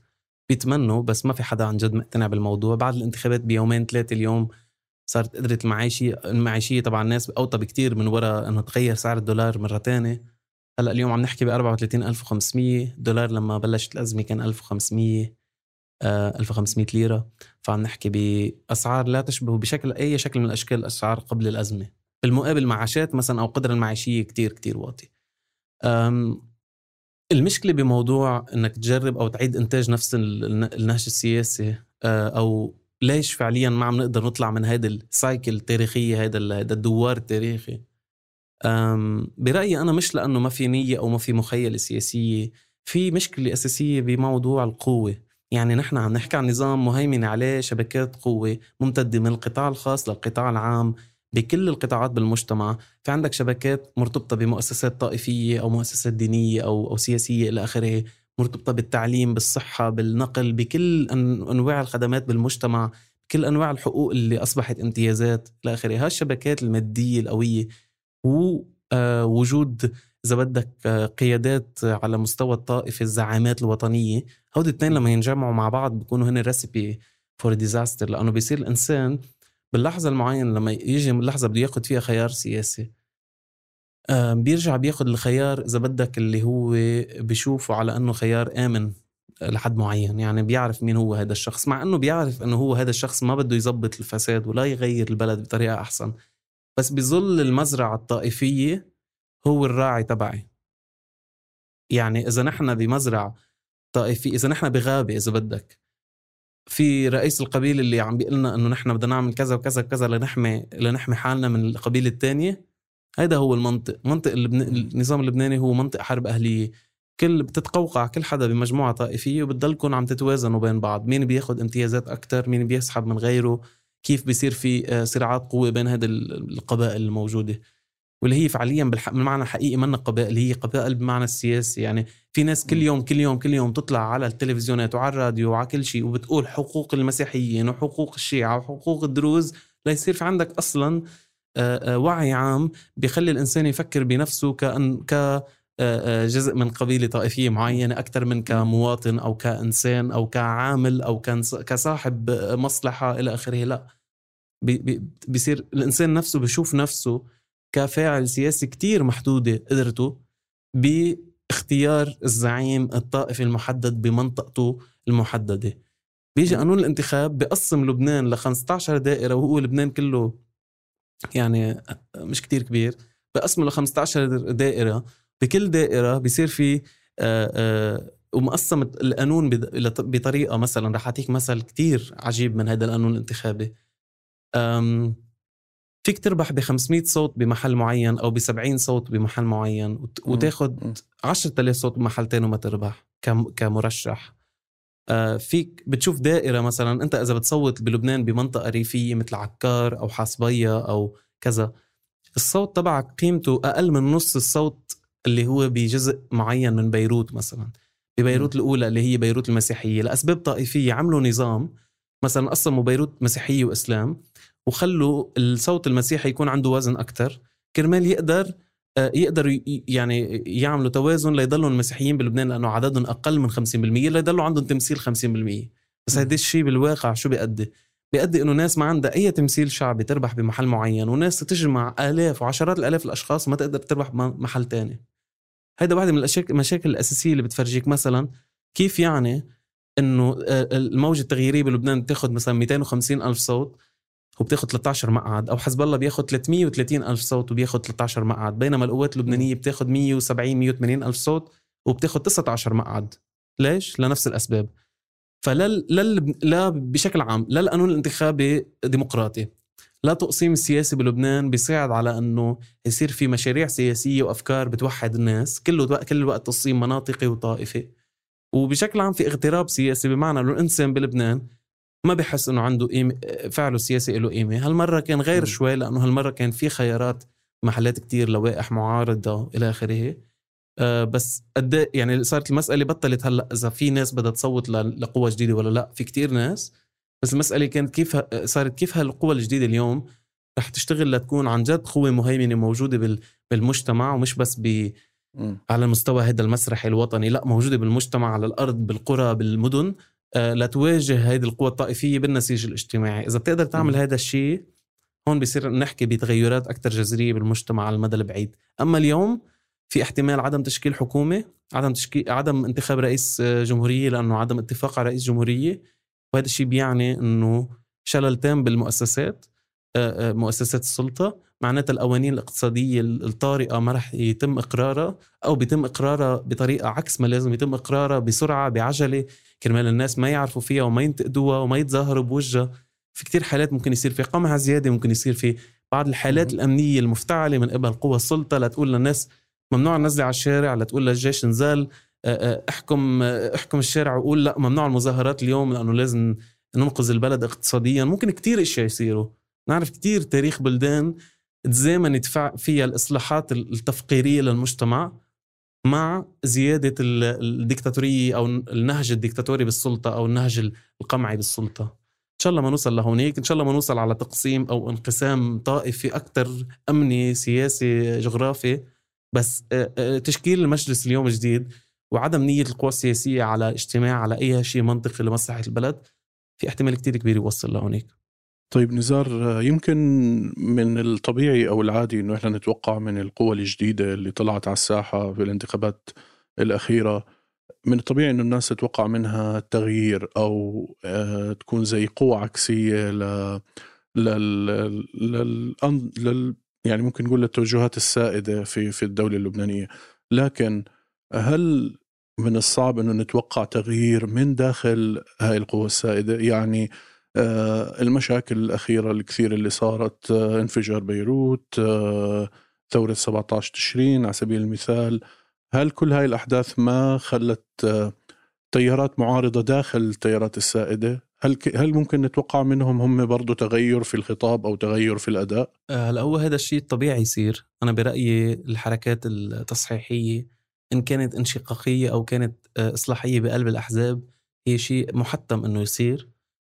بيتمنوا بس ما في حدا عن جد مقتنع بالموضوع. بعد الانتخابات بيومين ثلاثة اليوم صارت قدرة المعيشية المعيشية تبع الناس أوطى بكتير من وراء أنه تغير سعر الدولار مرة تانية. هلأ اليوم عم نحكي ب 34500 دولار لما بلشت الأزمة كان 1500 1500 آه، ليرة. فعم نحكي بأسعار لا تشبه بشكل أي شكل من الأشكال الأسعار قبل الأزمة. بالمقابل معاشات مثلا أو قدره المعيشية كتير كتير واطي. المشكلة بموضوع إنك تجرب أو تعيد إنتاج نفس النهج السياسي آه، أو ليش فعليا ما عم نقدر نطلع من هيدا السايكل التاريخية هيدا هيدا الدوار التاريخي. برأيي أنا مش لأنه ما في نية أو ما في مخيلة سياسية في مشكلة أساسية بموضوع القوة. يعني نحن عم نحكي عن نظام مهيمن عليه شبكات قوة ممتدة من القطاع الخاص للقطاع العام بكل القطاعات بالمجتمع. في عندك شبكات مرتبطة بمؤسسات طائفية أو مؤسسات دينية أو أو سياسية إلى آخره مرتبطة بالتعليم بالصحة بالنقل بكل أنواع الخدمات بالمجتمع كل أنواع الحقوق اللي أصبحت امتيازات إلى آخره. هالشبكات المادية القوية ووجود آه، إذا بدك آه، قيادات على مستوى الطائفة الزعامات الوطنية هود الاثنين لما ينجمعوا مع بعض بيكونوا هن recipe for disaster لأنه بيصير الإنسان باللحظة المعينة لما يجي اللحظه بده ياخذ فيها خيار سياسي. بيرجع بياخذ الخيار إذا بدك اللي هو بشوفه على إنه خيار آمن لحد معين يعني بيعرف مين هو هذا الشخص مع إنه بيعرف إنه هو هذا الشخص ما بده يزبط الفساد ولا يغير البلد بطريقة أحسن. بس بظل المزرعة الطائفية هو الراعي تبعي. يعني إذا نحن بمزرعة طائفيه إذا نحن بغابة إذا بدك. في رئيس القبيلة اللي عم بيقول لنا إنه نحن بدنا نعمل كذا وكذا وكذا لنحمي لنحمي حالنا من القبيلة الثانية هذا هو المنطق. منطق اللبن... النظام اللبناني هو منطق حرب أهلية. كل بتتقوقع كل حدا بمجموعة طائفية وبتضلكم عم تتوازنوا بين بعض. مين بياخذ امتيازات أكثر مين بيسحب من غيره؟ كيف بيصير في آه، صراعات قوة بين هذه القبائل الموجودة؟ واللي هي فعليا بالمعنى الحقيقي منا قبائل هي قبائل بمعنى السياسي. يعني في ناس كل يوم كل يوم كل يوم تطلع على التلفزيونات وعلى الراديو وعلى كل شيء وبتقول حقوق المسيحيين وحقوق الشيعة وحقوق الدروز ليصير في عندك أصلا آه، آه، وعي عام بيخلي الإنسان يفكر بنفسه كأن ك آه، جزء من قبيلة طائفية معينة أكثر من كمواطن أو كإنسان أو كعامل أو كصاحب مصلحة إلى آخره. لا بيصير الإنسان نفسه بشوف نفسه كفاعل سياسي كتير محدودة قدرته باختيار الزعيم الطائفي المحدد بمنطقته المحددة. بيجي قانون الانتخاب بقسم لبنان ل 15 دائرة وهو لبنان كله يعني مش كتير كبير بقسمه ل 15 دائرة. بكل دائرة بيصير في آه، آه، ومقسم القانون بطريقة مثلا رح أعطيك مثل كتير عجيب من هذا القانون الانتخابي. فيك تربح ب 500 صوت بمحل معين أو ب 70 صوت بمحل معين وتاخذ 10000 صوت بمحل تاني وما تربح كمرشح. آه، فيك بتشوف دائرة مثلا أنت إذا بتصوت بلبنان بمنطقة ريفية مثل عكار أو حاسبية أو كذا الصوت تبعك قيمته أقل من نص الصوت اللي هو بجزء معين من بيروت مثلا. ببيروت الأولى اللي هي بيروت المسيحية لأسباب طائفية عملوا نظام مثلا قسموا بيروت مسيحية وإسلام وخلوا الصوت المسيحي يكون عنده وزن أكثر كرمال يقدر آه، يقدروا يعني يعملوا توازن ليضلوا المسيحيين بلبنان لأنه عددهم أقل من 50% ليضلوا عندهم تمثيل 50% بس هذا الشيء بالواقع شو بيأدي؟ بيأدي إنه ناس ما عندها أي تمثيل شعبي تربح بمحل معين وناس تجمع آلاف وعشرات الآلاف الأشخاص ما تقدر تربح بمحل تاني. هيدا واحدة من المشاكل الأساسية اللي بتفرجيك. مثلا كيف يعني إنه آه، الموجة التغييرية بلبنان بتاخذ مثلا 250 ألف صوت وبتاخذ 13 مقعد أو حزب الله بياخذ 330 ألف صوت وبياخذ 13 مقعد بينما القوات اللبنانية بتاخذ 170 180 ألف صوت وبتاخذ 19 مقعد. ليش؟ لنفس الأسباب. فلا لل... لا بشكل عام لا القانون الانتخابي ديمقراطي لا تقسيم السياسي بلبنان بيساعد على إنه يصير في مشاريع سياسية وأفكار بتوحد الناس كله كل الوقت تصميم مناطقي وطائفي. وبشكل عام في اغتراب سياسي بمعنى إنه الإنسان بلبنان ما بحس إنه عنده قيمة فعله السياسي له قيمة. هالمرة كان غير شوي لأنه هالمرة كان في خيارات محلات كتير لوائح معارضة إلى آخره. آه بس قد إيه يعني صارت المسألة بطلت هلأ إذا في ناس بدها تصوت لقوى جديدة ولا لأ؟ في كتير ناس. بس المسألة كانت كيف صارت كيف هالقوى الجديدة اليوم رح تشتغل لتكون عن جد قوة مهيمنة موجودة بالمجتمع ومش بس ب على المستوى هذا المسرحي الوطني. لأ موجودة بالمجتمع على الأرض بالقرى بالمدن. لتواجه هذه القوى الطائفية بالنسيج الاجتماعي. إذا بتقدر تعمل هذا الشيء هون بصير نحكي بتغيرات أكثر جذرية بالمجتمع على المدى البعيد. أما اليوم في احتمال عدم تشكيل حكومة عدم تشكيل عدم انتخاب رئيس آه، جمهورية لأنه عدم اتفاق على رئيس جمهورية وهذا الشيء بيعني أنه شلل تام بالمؤسسات آه، مؤسسات السلطة. معناتها القوانين الاقتصادية الطارئة ما رح يتم إقرارها أو بيتم إقرارها بطريقة عكس ما لازم يتم إقرارها بسرعة بعجلة. كرمال الناس ما يعرفوا فيها وما ينتقدوها وما يتظاهروا بوجهها. في كتير حالات ممكن يصير في قمع زيادة ممكن يصير في بعض الحالات الأمنية المفتعلة من قبل قوى السلطة لتقول للناس ممنوع ننزل على الشارع لتقول للجيش نزال احكم احكم الشارع وقول لا ممنوع المظاهرات اليوم لأنه لازم ننقذ البلد اقتصاديا. ممكن كتير إشياء يصيروا. نعرف كتير تاريخ بلدان تزامنت فيها الإصلاحات التفقيرية للمجتمع. مع زيادة الديكتاتوريه أو النهج الديكتاتوري بالسلطة أو النهج القمعي بالسلطة. إن شاء الله ما نوصل لهونيك. إن شاء الله ما نوصل على تقسيم أو انقسام طائفي أكثر أمني سياسي جغرافي. بس تشكيل المجلس اليوم جديد وعدم نية القوى السياسية على اجتماع على أي شيء منطقي لمصلحة البلد في احتمال كتير كبير يوصل لهونيك. طيب نزار يمكن من الطبيعي أو العادي إنه إحنا نتوقع من القوى الجديدة اللي طلعت على الساحة في الانتخابات الأخيرة من الطبيعي إنه الناس تتوقع منها تغيير أو آه، تكون زي قوة عكسية ل لل... لل... لل... يعني ممكن نقول للتوجهات السائدة في في الدولة اللبنانية. لكن هل من الصعب إنه نتوقع تغيير من داخل هاي القوى السائدة؟ يعني المشاكل الأخيرة الكثيرة اللي صارت آه، انفجار بيروت آه، ثورة 17 تشرين على سبيل المثال. هل كل هاي الأحداث ما خلت تيارات معارضة داخل التيارات السائدة؟ هل هل ممكن نتوقع منهم هم برضه تغير في الخطاب أو تغير في الأداء؟ هلأ هو هذا الشيء الطبيعي يصير، أنا برأيي الحركات التصحيحية إن كانت انشقاقية أو كانت إصلاحية بقلب الأحزاب هي شيء محتم إنه يصير.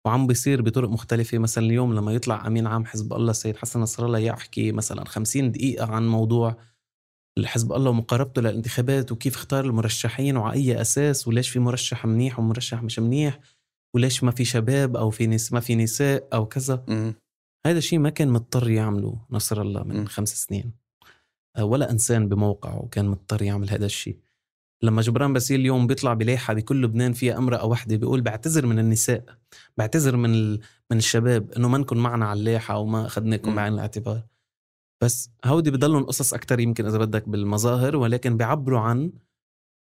وعم بيصير بطرق مختلفة. مثلا اليوم لما يطلع أمين عام حزب الله السيد حسن نصر الله يحكي مثلا 50 دقيقة عن موضوع حزب الله ومقاربته للانتخابات وكيف اختار المرشحين وعلى أي أساس وليش في مرشح منيح ومرشح مش منيح وليش ما في شباب أو في نس ما في نساء أو كذا. هذا الشيء ما كان مضطر يعمله نصر الله من م. خمس سنين. ولا إنسان بموقعه كان مضطر يعمل هذا الشيء. لما جبران باسيل اليوم بيطلع بلايحه بكل لبنان فيها أمرأة واحدة بيقول بعتذر من النساء بعتذر من ال... من الشباب إنه ما نكون معنا على اللايحه أو ما أخذناكم بعين الاعتبار. بس هودي بضلهم قصص أكثر يمكن إذا بدك بالمظاهر ولكن بيعبروا عن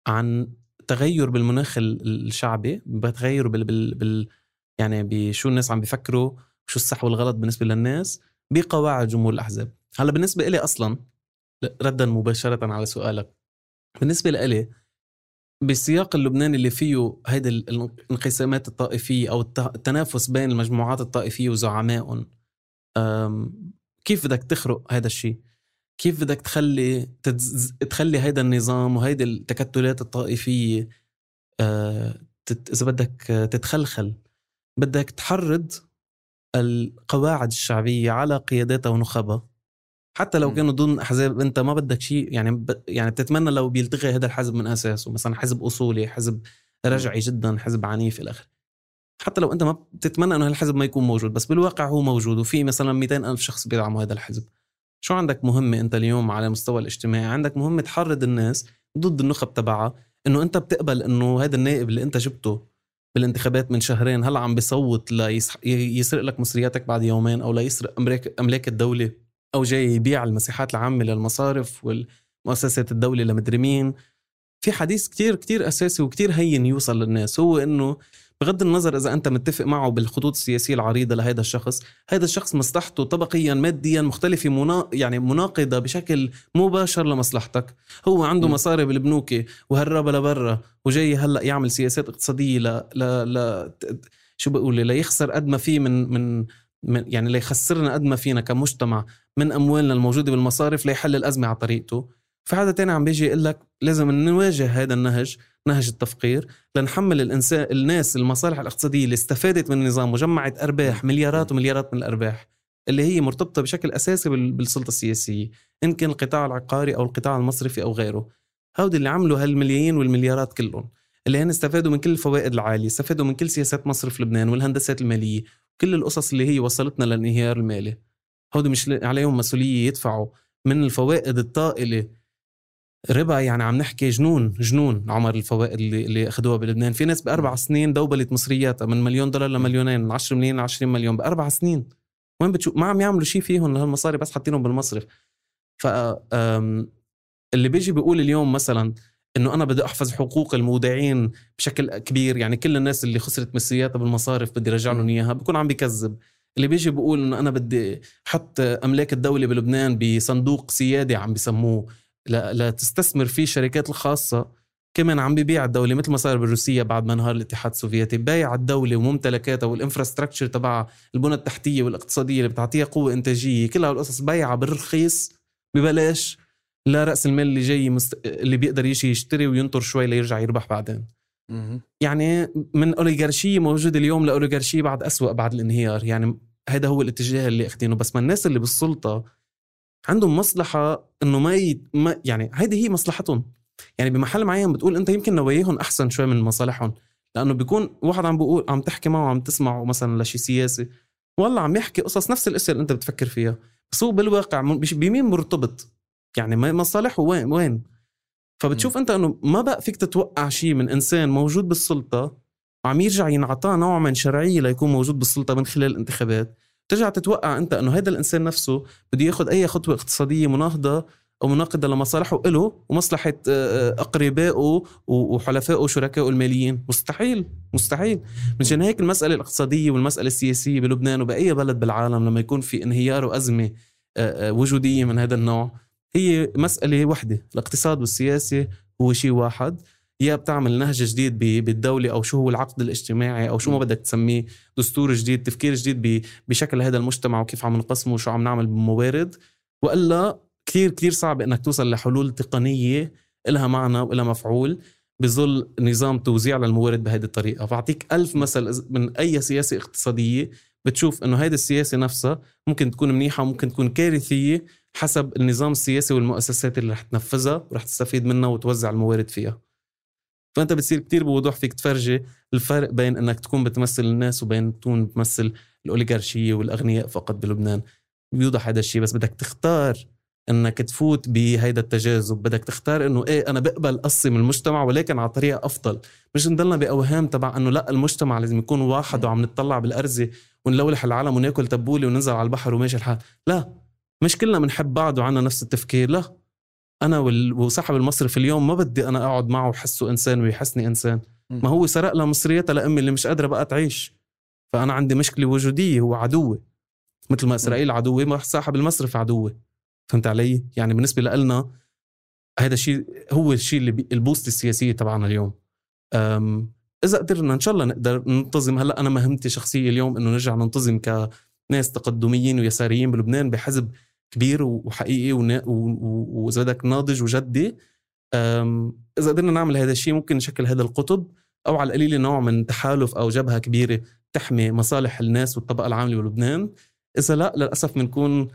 عن تغير بالمناخ الشعبي بتغير بال, بال... بال... يعني بشو الناس عم بيفكروا شو الصح والغلط بالنسبة للناس بقواعد جمهور الأحزاب. هلا بالنسبة لي أصلا ردا مباشرة على سؤالك بالنسبة لإلي بالسياق اللبناني اللي فيه هيدي الانقسامات الطائفية أو التنافس بين المجموعات الطائفية وزعمائهم كيف بدك تخرق هذا الشيء؟ كيف بدك تخلي تتز... تخلي هيدا النظام وهيدي التكتلات الطائفية أه... تت... إذا بدك تتخلخل بدك تحرض القواعد الشعبية على قياداتها ونخبها حتى لو كانوا ضمن احزاب انت ما بدك شيء يعني ب... يعني بتتمنى لو بيلتغي هذا الحزب من اساسه مثلا حزب أصولي حزب رجعي جدا حزب عنيف إلى آخره. حتى لو انت ما بتتمنى إنه الحزب ما يكون موجود بس بالواقع هو موجود وفي مثلا 200 ألف شخص بيدعموا هذا الحزب. شو عندك مهمة أنت اليوم على المستوى الاجتماعي؟ عندك مهمة تحرض الناس ضد النخب تبعها إنه أنت بتقبل إنه هذا النائب اللي أنت جبته بالانتخابات من شهرين هلأ عم بيصوت ليسرق لك مصرياتك بعد يومين أو ليسرق املاك أملاك الدولة. أو جاي يبيع المساحات العامة للمصارف والمؤسسات الدولة لمدري مين. في حديث كتير كتير أساسي وكتير هين يوصل للناس. هو إنه بغض النظر إذا أنت متفق معه بالخطوط السياسية العريضة لهذا الشخص هذا الشخص مصلحته طبقيا ماديا مختلفة منا... يعني مناقضة بشكل مباشر لمصلحتك. هو عنده م. مصاري بالبنوك وهربها لبرا وجاي هلأ يعمل سياسات اقتصادية ل, ل... ل... شو بقول؟ ليخسر قد ما فيه من من من يعني ليخسرنا قد ما فينا كمجتمع من أموالنا الموجودة بالمصارف ليحل الأزمة على طريقته. فهذا تاني عم بيجي يقول لك لازم نواجه هذا النهج نهج التفقير لنحمل الانسان الناس المصالح الاقتصادية اللي استفادت من النظام وجمعت أرباح مليارات ومليارات من الأرباح اللي هي مرتبطة بشكل أساسي بالسلطة السياسية إن كان القطاع العقاري أو القطاع المصرفي أو غيره. هودي اللي عملوا هالملايين والمليارات كلهم اللي هن استفادوا من كل الفوائد العالية استفادوا من كل سياسات مصرف لبنان والهندسات المالية كل القصص اللي هي وصلتنا للانهيار المالي. هودي مش عليهم مسؤولية يدفعوا من الفوائد الطائلة. ربا يعني عم نحكي جنون جنون عمر الفوائد اللي اللي أخذوها بلبنان. في ناس بأربع سنين دوبلت مصرياتها من مليون دولار لمليونين من 10 مليون ل 20 مليون بأربع سنين. وين بتشوف ما عم يعملوا شيء فيهم لهالمصاري بس حاطينهم بالمصرف. ف اللي بيجي بيقول اليوم مثلا إنه أنا بدي أحفظ حقوق المودعين بشكل كبير. يعني كل الناس اللي خسرت مصرياتها بالمصارف بدي أرجع لهم إياها. بكون عم بكذب. اللي بيجي بيقول إنه أنا بدي أحط أملاك الدولة بلبنان بصندوق سيادي عم بسموه. لتستثمر فيه الشركات الخاصة. كمان عم بيبيع الدولة مثل ما صار بالروسية بعد ما انهار الاتحاد السوفيتي. بايع الدولة وممتلكاتها والإنفراستراكشر تبعها البنى التحتية والاقتصادية اللي بتعطيها قوة إنتاجية كلها القصص بايعة بالرخيص ببلاش. لا رأس المال اللي جاي مست... اللي بيقدر يجي يشتري وينطر شوي ليرجع يربح بعدين. يعني من أوليغارشية موجودة اليوم لأوليغارشية بعد أسوأ بعد الانهيار. يعني هذا هو الاتجاه اللي أخذينه. بس ما الناس اللي بالسلطة عندهم مصلحة إنه ما, ي... ما يعني هيدي هي مصلحتهم. يعني بمحل معين بتقول أنت يمكن نواياهم أحسن شوي من مصالحهم. لأنه بيكون واحد عم بيقول عم تحكي معه وعم تسمعه مثلا لشي سياسي والله عم يحكي قصص نفس الأشياء اللي أنت بتفكر فيها. بس هو بالواقع بمين مرتبط. يعني مصالحه وين وين؟ فبتشوف أنت إنه ما بقى فيك تتوقع شيء من إنسان موجود بالسلطة وعم يرجع ينعطاه نوع من شرعية ليكون موجود بالسلطة من خلال الانتخابات. ترجع تتوقع أنت إنه هذا الإنسان نفسه بده ياخذ أي خطوة اقتصادية مناهضة أو مناقضة لمصالحه له ومصلحة آه، آه، أقربائه وحلفائه وشركائه الماليين. مستحيل مستحيل. مشان هيك المسألة الاقتصادية والمسألة السياسية بلبنان وبأي بلد بالعالم لما يكون في انهيار وأزمة آه، وجودية من هذا النوع هي مسألة وحدة الاقتصاد والسياسة هو شيء واحد. يا بتعمل نهج جديد بالدولة أو شو هو العقد الاجتماعي أو شو ما بدك تسميه دستور جديد تفكير جديد بشكل هذا المجتمع وكيف عم نقسمه وشو عم نعمل بموارد. وإلا كثير كثير صعب إنك توصل لحلول تقنية لها معنى ولها مفعول بظل نظام توزيع للموارد بهذه الطريقة. بعطيك ألف مثل من أي سياسة اقتصادية بتشوف إنه هيدي السياسة نفسها ممكن تكون منيحة وممكن تكون كارثية حسب النظام السياسي والمؤسسات اللي رح تنفذها ورح تستفيد منها وتوزع الموارد فيها. فأنت بتصير كتير بوضوح فيك تفرجي الفرق بين إنك تكون بتمثل الناس وبين تكون بتمثل الأوليغارشية والأغنياء فقط بلبنان. بيوضح هذا الشيء بس بدك تختار إنك تفوت بهيدا التجاذب. بدك تختار إنه إيه أنا بقبل قصي من المجتمع ولكن على طريقة أفضل. مش نضلنا بأوهام تبع إنه لا المجتمع لازم يكون واحد وعم نطلع بالأرزة ونلولح العالم وناكل تبولة وننزل على البحر وماشي الحال. لا. مش كلنا بنحب بعض وعنا نفس التفكير لا. أنا وصاحب المصرف اليوم ما بدي أنا أقعد معه وحسه إنسان ويحسني إنسان. ما هو سرق لها مصريتها لأمي اللي مش قادرة بقى تعيش. فأنا عندي مشكلة وجودية هو عدوي مثل ما إسرائيل عدوة ما صاحب المصرف عدوي فهمت علي؟ يعني بالنسبة لنا هذا الشيء هو الشيء اللي البوست السياسية تبعنا اليوم. إذا قدرنا إن شاء الله نقدر ننتظم. هلأ أنا مهمتي شخصية اليوم إنه نرجع ننتظم كناس تقدميين ويساريين بلبنان بحزب كبير وحقيقي واذا بدك ناضج وجدي إذا قدرنا نعمل هذا الشيء ممكن نشكل هذا القطب أو على القليل نوع من تحالف أو جبهة كبيرة تحمي مصالح الناس والطبقة العاملة بلبنان. إذا لا للأسف بنكون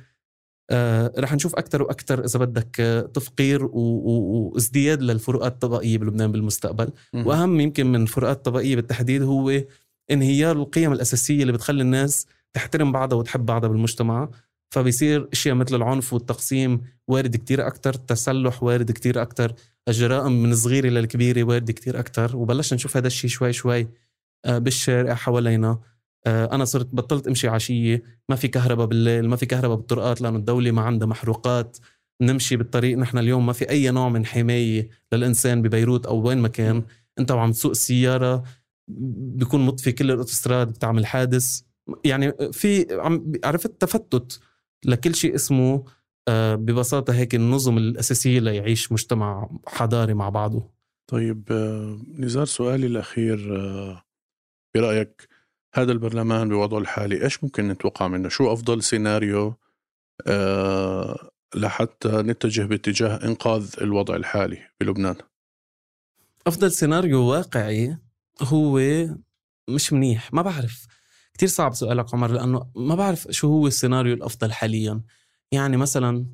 آه رح نشوف أكثر وأكثر إذا بدك آه، تفقير وازدياد للفروقات الطبقية بلبنان بالمستقبل. م- وأهم يمكن من الفروقات الطبقيه بالتحديد هو انهيار القيم الأساسية اللي بتخلي الناس تحترم بعضها وتحب بعضها بالمجتمع. فبيصير إشياء مثل العنف والتقسيم وارد كتير أكثر التسلح وارد كتير أكثر الجرائم من الصغيرة للكبيره وارد كتير أكثر وبلشنا نشوف هذا الشيء شوي شوي آه، بالشارع حوالينا. آه، أنا صرت بطلت أمشي عشية ما في كهرباء بالليل ما في كهرباء بالطرقات لأنه الدولة ما عندها محروقات. نمشي بالطريق نحن اليوم ما في أي نوع من حماية للإنسان ببيروت أو وين ما كان. أنت وعم تسوق السياره بيكون مطفي كل الأوتوستراد بتعمل حادث. يعني في عرفت تفتت. لكل شيء اسمه آه، ببساطة هيك النظم الأساسية ليعيش مجتمع حضاري مع بعضه. طيب آه، نزار سؤالي الأخير برأيك هذا البرلمان بوضعه الحالي إيش ممكن نتوقع منه؟ شو أفضل سيناريو آه لحتى نتجه باتجاه إنقاذ الوضع الحالي بلبنان؟ أفضل سيناريو واقعي هو مش منيح ما بعرف. كتير صعب سؤالك عمر لأنه ما بعرف شو هو السيناريو الأفضل حاليا. يعني مثلا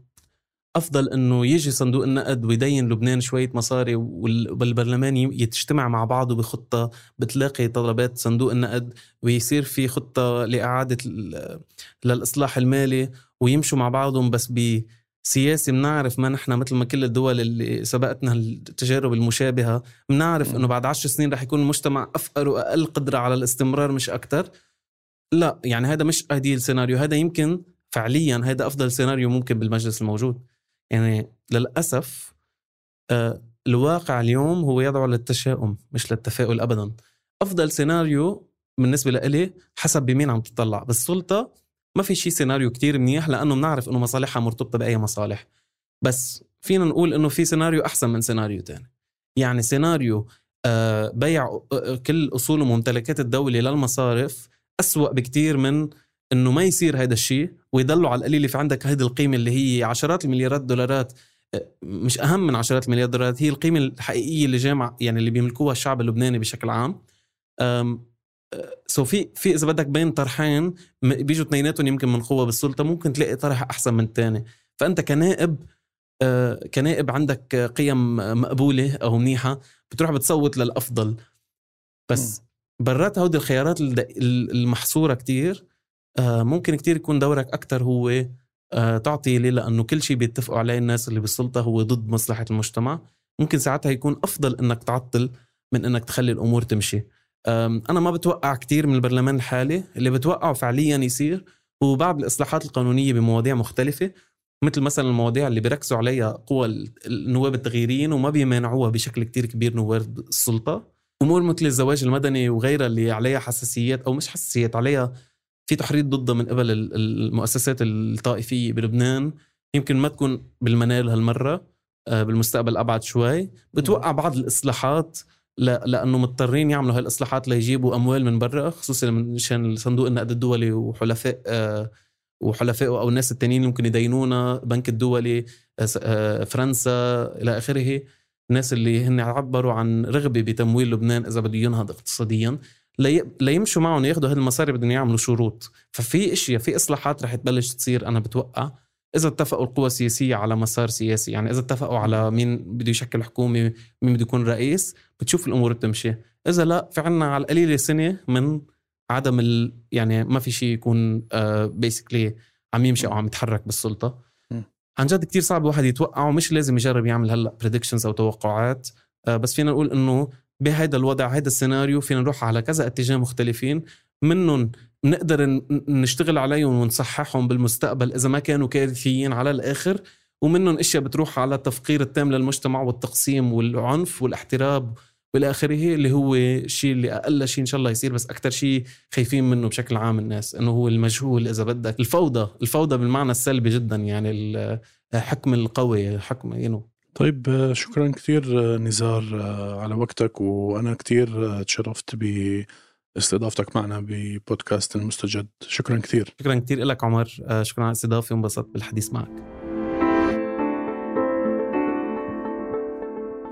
أفضل إنه يجي صندوق النقد ويدين لبنان شوية مصاري والبرلمان يتجتمع مع بعضه بخطة بتلاقي طلبات صندوق النقد ويصير في خطة لإعادة للإصلاح المالي ويمشوا مع بعضهم بس ب سياسي بنعرف ما نحن مثل ما كل الدول اللي سبقتنا التجارب المشابهة بنعرف إنه بعد عشر سنين رح يكون المجتمع أفقر وأقل قدرة على الاستمرار مش أكثر لا يعني هذا مش هدي السيناريو هذا يمكن فعليا هذا أفضل سيناريو ممكن بالمجلس الموجود. يعني للأسف آه، الواقع اليوم هو يدعو للتشاؤم مش للتفاؤل أبدا. أفضل سيناريو بالنسبة لإلي حسب بمين عم تطلع. بالسلطة ما في شيء سيناريو كتير منيح لأنه بنعرف إنه مصالحها مرتبطة بأي مصالح. بس فينا نقول إنه في سيناريو أحسن من سيناريو تاني. يعني سيناريو آه، بيع آه، كل أصول وممتلكات الدولة للمصارف أسوأ بكتير من إنه ما يصير هذا الشيء ويضلوا على القليل. في عندك هذه القيمة اللي هي عشرات المليارات دولارات آه، مش أهم من عشرات المليارات دولارات هي القيمة الحقيقية اللي جامع يعني اللي بيملكوها الشعب اللبناني بشكل عام. سو في في إذا بدك بين طرحين بيجوا اثنيناتهم يمكن من قوة بالسلطة ممكن تلاقي طرح أحسن من الثاني. فأنت كنائب كنائب عندك قيم مقبولة أو منيحة بتروح بتصوت للأفضل. بس برات هودي الخيارات المحصورة كتير. آه، ممكن كتير يكون دورك أكثر هو آه، تعطي ليه لأنه كل شيء بيتفقوا عليه الناس اللي بالسلطة هو ضد مصلحة المجتمع. ممكن ساعتها يكون أفضل إنك تعطل من إنك تخلي الأمور تمشي. أنا ما بتوقع كتير من البرلمان الحالي. اللي بتوقعه فعليا يصير هو بعض الإصلاحات القانونية بمواضيع مختلفة. مثل مثلا المواضيع اللي بيركزوا عليها قوى النواب التغييريين وما بيمانعوها بشكل كتير كبير نواب السلطة. أمور مثل الزواج المدني وغيرها اللي عليها حساسيات أو مش حساسيات عليها في تحريض ضدها من قبل المؤسسات الطائفية بلبنان. يمكن ما تكون بالمنال هالمرة آه، بالمستقبل أبعد شوي. بتوقع بعض الإصلاحات لأنه مضطرين يعملوا هاي الاصلاحات ليجيبوا أموال من برا خصوصا مشان صندوق النقد الدولي وحلفاء آه، وحلفائه أو الناس التانيين ممكن يدينونا بنك الدولي آه، فرنسا إلى آخره. الناس اللي هن عبروا عن رغبة بتمويل لبنان إذا بده ينهض اقتصاديا ليمشوا معهم ياخذوا هذه المصاري بدهم يعملوا شروط. ففي إشياء في إصلاحات رح تبلش تصير أنا بتوقع إذا اتفقوا القوى السياسية على مسار سياسي يعني إذا اتفقوا على مين بده يشكل حكومة مين بده يكون رئيس بتشوف الأمور بتمشي. إذا لا في عنا على القليلة سنة من عدم ال... يعني ما في شيء يكون بيسكلي آه، عم يمشي أو عم يتحرك بالسلطة. عن جد كتير صعب الواحد يتوقع ومش لازم يجرب يعمل هلأ بريدكشنز أو توقعات. آه، بس فينا نقول إنه بهذا الوضع هذا السيناريو فينا نروح على كذا اتجاه مختلفين. منهم نقدر نشتغل عليهم ونصححهم بالمستقبل إذا ما كانوا كارثيين على الآخر. ومنهم إشياء بتروح على التفقير التام للمجتمع والتقسيم والعنف والاحتراب والى آخره اللي هو الشيء اللي أقل شيء إن شاء الله يصير بس أكثر شيء خايفين منه بشكل عام الناس إنه هو المجهول إذا بدك. الفوضى الفوضى بالمعنى السلبي جدا يعني الحكم القوي حكم ينو طيب شكرا كثير نزار على وقتك وأنا كثير تشرفت باستضافتك معنا ببودكاست المستجد. شكرا كثير شكرا كثير لك عمر شكرا على الاستضافة وانبسطت بالحديث معك.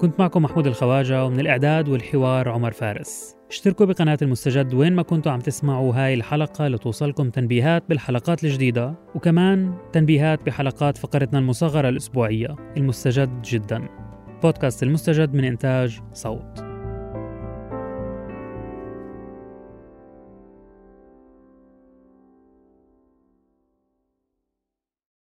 كنت معكم محمود الخواجة ومن الإعداد والحوار عمر فارس. اشتركوا بقناة المستجد وين ما كنتوا عم تسمعوا هاي الحلقة لتوصلكم تنبيهات بالحلقات الجديدة وكمان تنبيهات بحلقات فقرتنا المصغرة الأسبوعية المستجد جدا. بودكاست المستجد من إنتاج صوت.